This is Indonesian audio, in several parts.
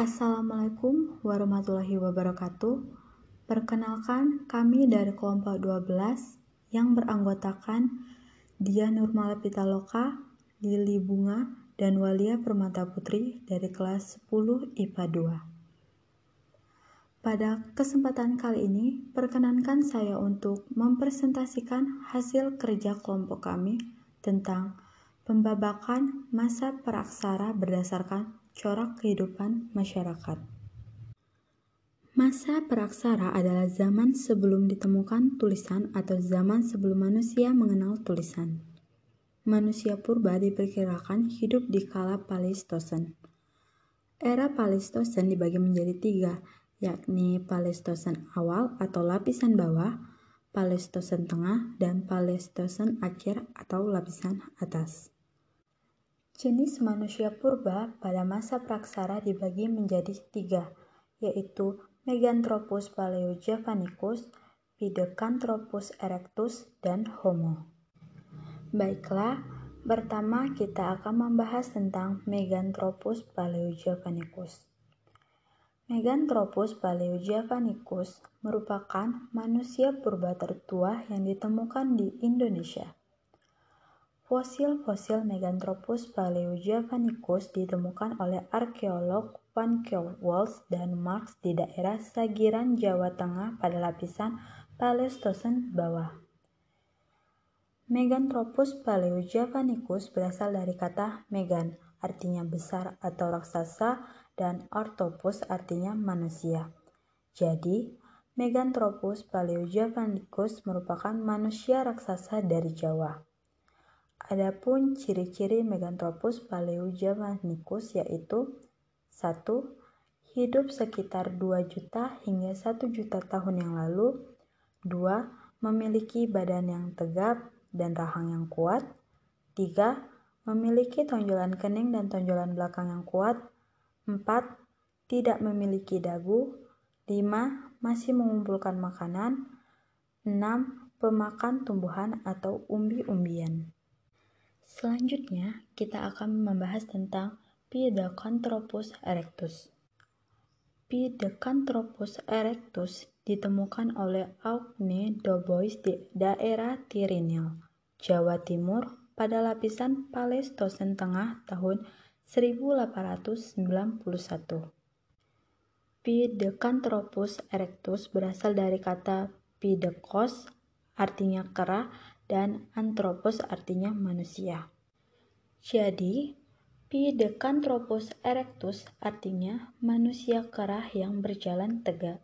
Assalamualaikum warahmatullahi wabarakatuh. Perkenalkan, kami dari kelompok 12 yang beranggotakan Dia Nurmala Pitaloka, Lili Bunga, dan Walia Permata Putri dari kelas 10 IPA 2. Pada kesempatan kali ini, perkenankan saya untuk mempresentasikan hasil kerja kelompok kami tentang pembabakan masa peraksara berdasarkan corak kehidupan masyarakat. Masa peraksara adalah zaman sebelum ditemukan tulisan atau zaman sebelum manusia mengenal tulisan. Manusia purba diperkirakan hidup di kala Paleostosen. Era Paleostosen dibagi menjadi tiga, yakni Paleostosen awal atau lapisan bawah, Paleostosen tengah, dan Paleostosen akhir atau lapisan atas. Jenis manusia purba pada masa praksara dibagi menjadi tiga, yaitu Meganthropus paleojavanicus, Pithecanthropus erectus, dan Homo. Baiklah, pertama kita akan membahas tentang Meganthropus paleojavanicus. Meganthropus paleojavanicus merupakan manusia purba tertua yang ditemukan di Indonesia. Fosil-fosil Meganthropus paleojavanicus ditemukan oleh arkeolog Van Kewals dan Marx di daerah Sagiran, Jawa Tengah pada lapisan Paleostosen bawah. Meganthropus paleojavanicus berasal dari kata megan, artinya besar atau raksasa, dan orthopus artinya manusia. Jadi, Meganthropus paleojavanicus merupakan manusia raksasa dari Jawa. Adapun ciri-ciri Meganthropus paleojavanicus yaitu 1. Hidup sekitar 2 juta hingga 1 juta tahun yang lalu. 2. Memiliki badan yang tegap dan rahang yang kuat. 3. Memiliki tonjolan kening dan tonjolan belakang yang kuat. 4. Tidak memiliki dagu. 5. Masih mengumpulkan makanan. 6. Pemakan tumbuhan atau umbi-umbian. Selanjutnya, kita akan membahas tentang Pithecanthropus erectus. Pithecanthropus erectus ditemukan oleh Augne Dubois di daerah Tirinil, Jawa Timur pada lapisan Paleostosen Tengah tahun 1891. Pithecanthropus erectus berasal dari kata pidekos, artinya kera, dan anthropos artinya manusia. Jadi, Pithecanthropus erectus artinya manusia kerah yang berjalan tegak.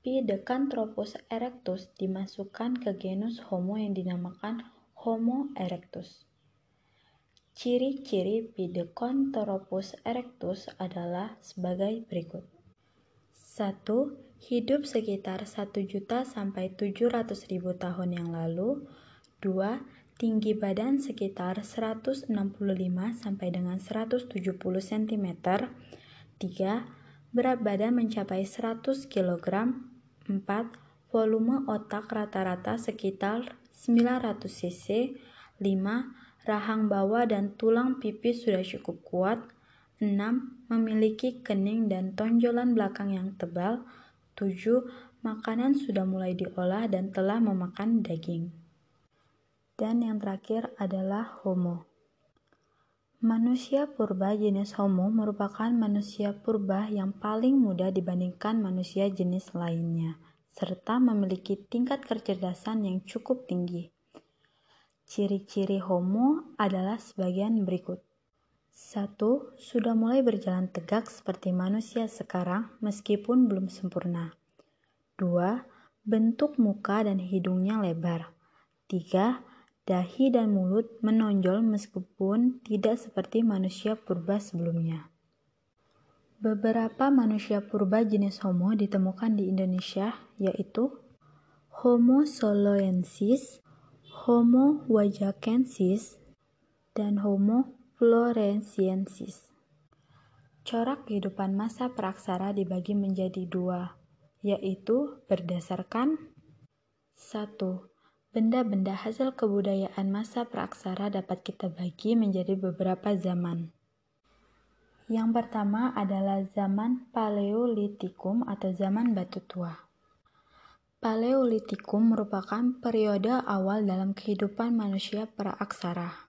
Pithecanthropus erectus dimasukkan ke genus Homo yang dinamakan Homo erectus. Ciri-ciri Pithecanthropus erectus adalah sebagai berikut. 1. Hidup sekitar 1 juta sampai 700 ribu tahun yang lalu 2. Tinggi badan sekitar 165 sampai dengan 170 cm. 3. Berat badan mencapai 100 kg. 4. Volume otak rata-rata sekitar 900 cc. 5. Rahang bawah dan tulang pipi sudah cukup kuat. 6. Memiliki kening dan tonjolan belakang yang tebal. 7. Makanan sudah mulai diolah dan telah memakan daging. Dan yang terakhir adalah Homo. Manusia purba jenis Homo merupakan manusia purba yang paling muda dibandingkan manusia jenis lainnya, serta memiliki tingkat kecerdasan yang cukup tinggi. Ciri-ciri Homo adalah sebagian berikut. 1. Sudah mulai berjalan tegak seperti manusia sekarang meskipun belum sempurna. 2. Bentuk muka dan hidungnya lebar. 3 dahi dan mulut menonjol meskipun tidak seperti manusia purba sebelumnya. Beberapa manusia purba jenis Homo ditemukan di Indonesia, yaitu Homo soloensis, Homo wajakensis, dan Homo floresiensis. Corak kehidupan masa praksara dibagi menjadi dua, yaitu berdasarkan 1 Benda-benda hasil kebudayaan masa praaksara dapat kita bagi menjadi beberapa zaman, Yang pertama adalah zaman Paleolitikum atau zaman batu tua. Paleolitikum merupakan periode awal dalam kehidupan manusia praaksara.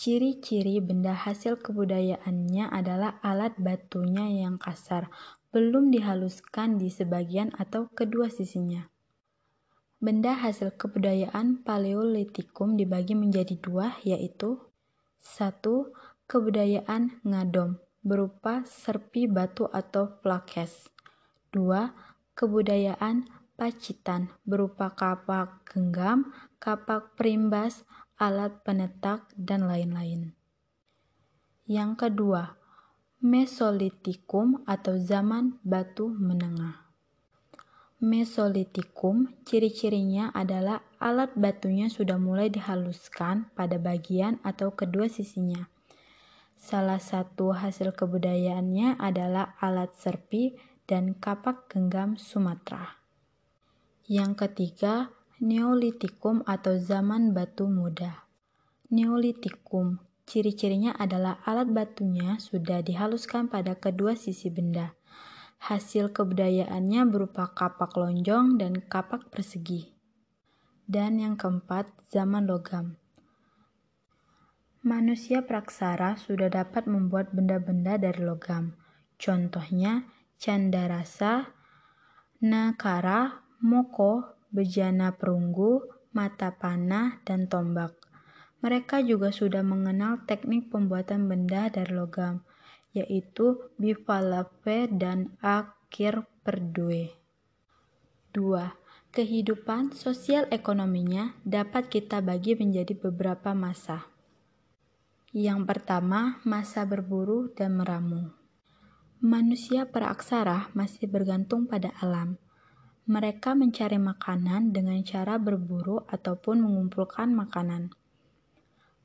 Ciri-ciri benda hasil kebudayaannya adalah alat batunya yang kasar, belum dihaluskan di sebagian atau kedua sisinya. Benda hasil kebudayaan Paleolitikum dibagi menjadi dua, yaitu satu Kebudayaan ngadom berupa serpi batu atau plakes. Dua, kebudayaan pacitan berupa kapak genggam, kapak perimbas, alat penetak, dan lain-lain. Yang kedua, Mesolitikum atau zaman batu menengah. Mesolitikum, ciri-cirinya adalah alat batunya sudah mulai dihaluskan pada bagian atau kedua sisinya Salah satu hasil kebudayaannya adalah alat serpi dan kapak genggam Sumatera. Yang ketiga, Neolitikum atau zaman batu muda. Neolitikum, ciri-cirinya adalah alat batunya sudah dihaluskan pada kedua sisi benda. Hasil kebudayaannya berupa kapak lonjong dan kapak persegi. Dan yang keempat, zaman logam. Manusia praksara sudah dapat membuat benda-benda dari logam. Contohnya candarasa, nakara, moko, bejana perunggu, mata panah, dan tombak. Mereka juga sudah mengenal teknik pembuatan benda dari logam, yaitu bifalape dan akir perdue. 2. Kehidupan sosial ekonominya dapat kita bagi menjadi beberapa masa. Yang pertama, masa berburu dan meramu. Manusia praaksara masih bergantung pada alam. Mereka mencari makanan dengan cara berburu ataupun mengumpulkan makanan.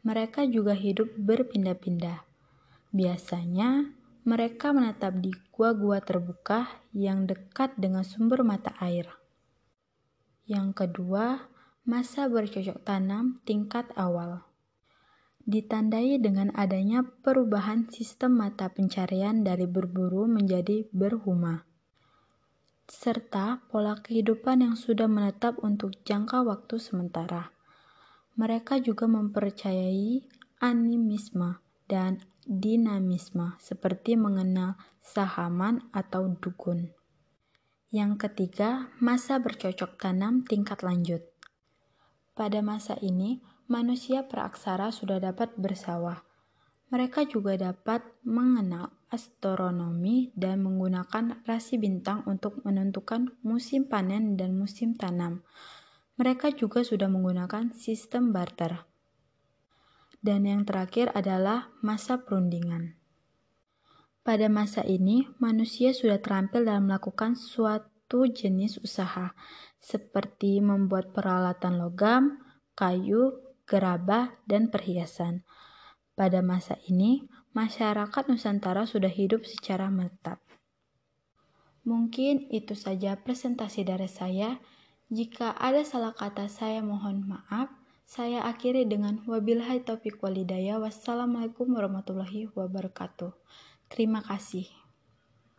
Mereka juga hidup berpindah-pindah. Biasanya, mereka menetap di gua-gua terbuka yang dekat dengan sumber mata air. Yang kedua, masa bercocok tanam tingkat awal ditandai dengan adanya perubahan sistem mata pencarian dari berburu menjadi berhuma, serta pola kehidupan yang sudah menetap untuk jangka waktu sementara. Mereka juga mempercayai animisme dan dinamisme, seperti mengenal sahaman atau dukun. Yang ketiga, masa bercocok tanam tingkat lanjut. Pada masa ini, manusia praaksara sudah dapat bersawah. Mereka juga dapat mengenal astronomi dan menggunakan rasi bintang untuk menentukan musim panen dan musim tanam. Mereka juga sudah menggunakan sistem barter. Dan yang terakhir adalah masa perundingan. Pada masa ini, manusia sudah terampil dalam melakukan suatu jenis usaha, seperti membuat peralatan logam, kayu, gerabah, dan perhiasan. Pada masa ini, masyarakat Nusantara sudah hidup secara menetap. Mungkin itu saja presentasi dari saya. Jika ada salah kata saya mohon maaf. Saya akhiri dengan wabillahi taufiq walidayah. Wassalamualaikum warahmatullahi wabarakatuh. Terima kasih.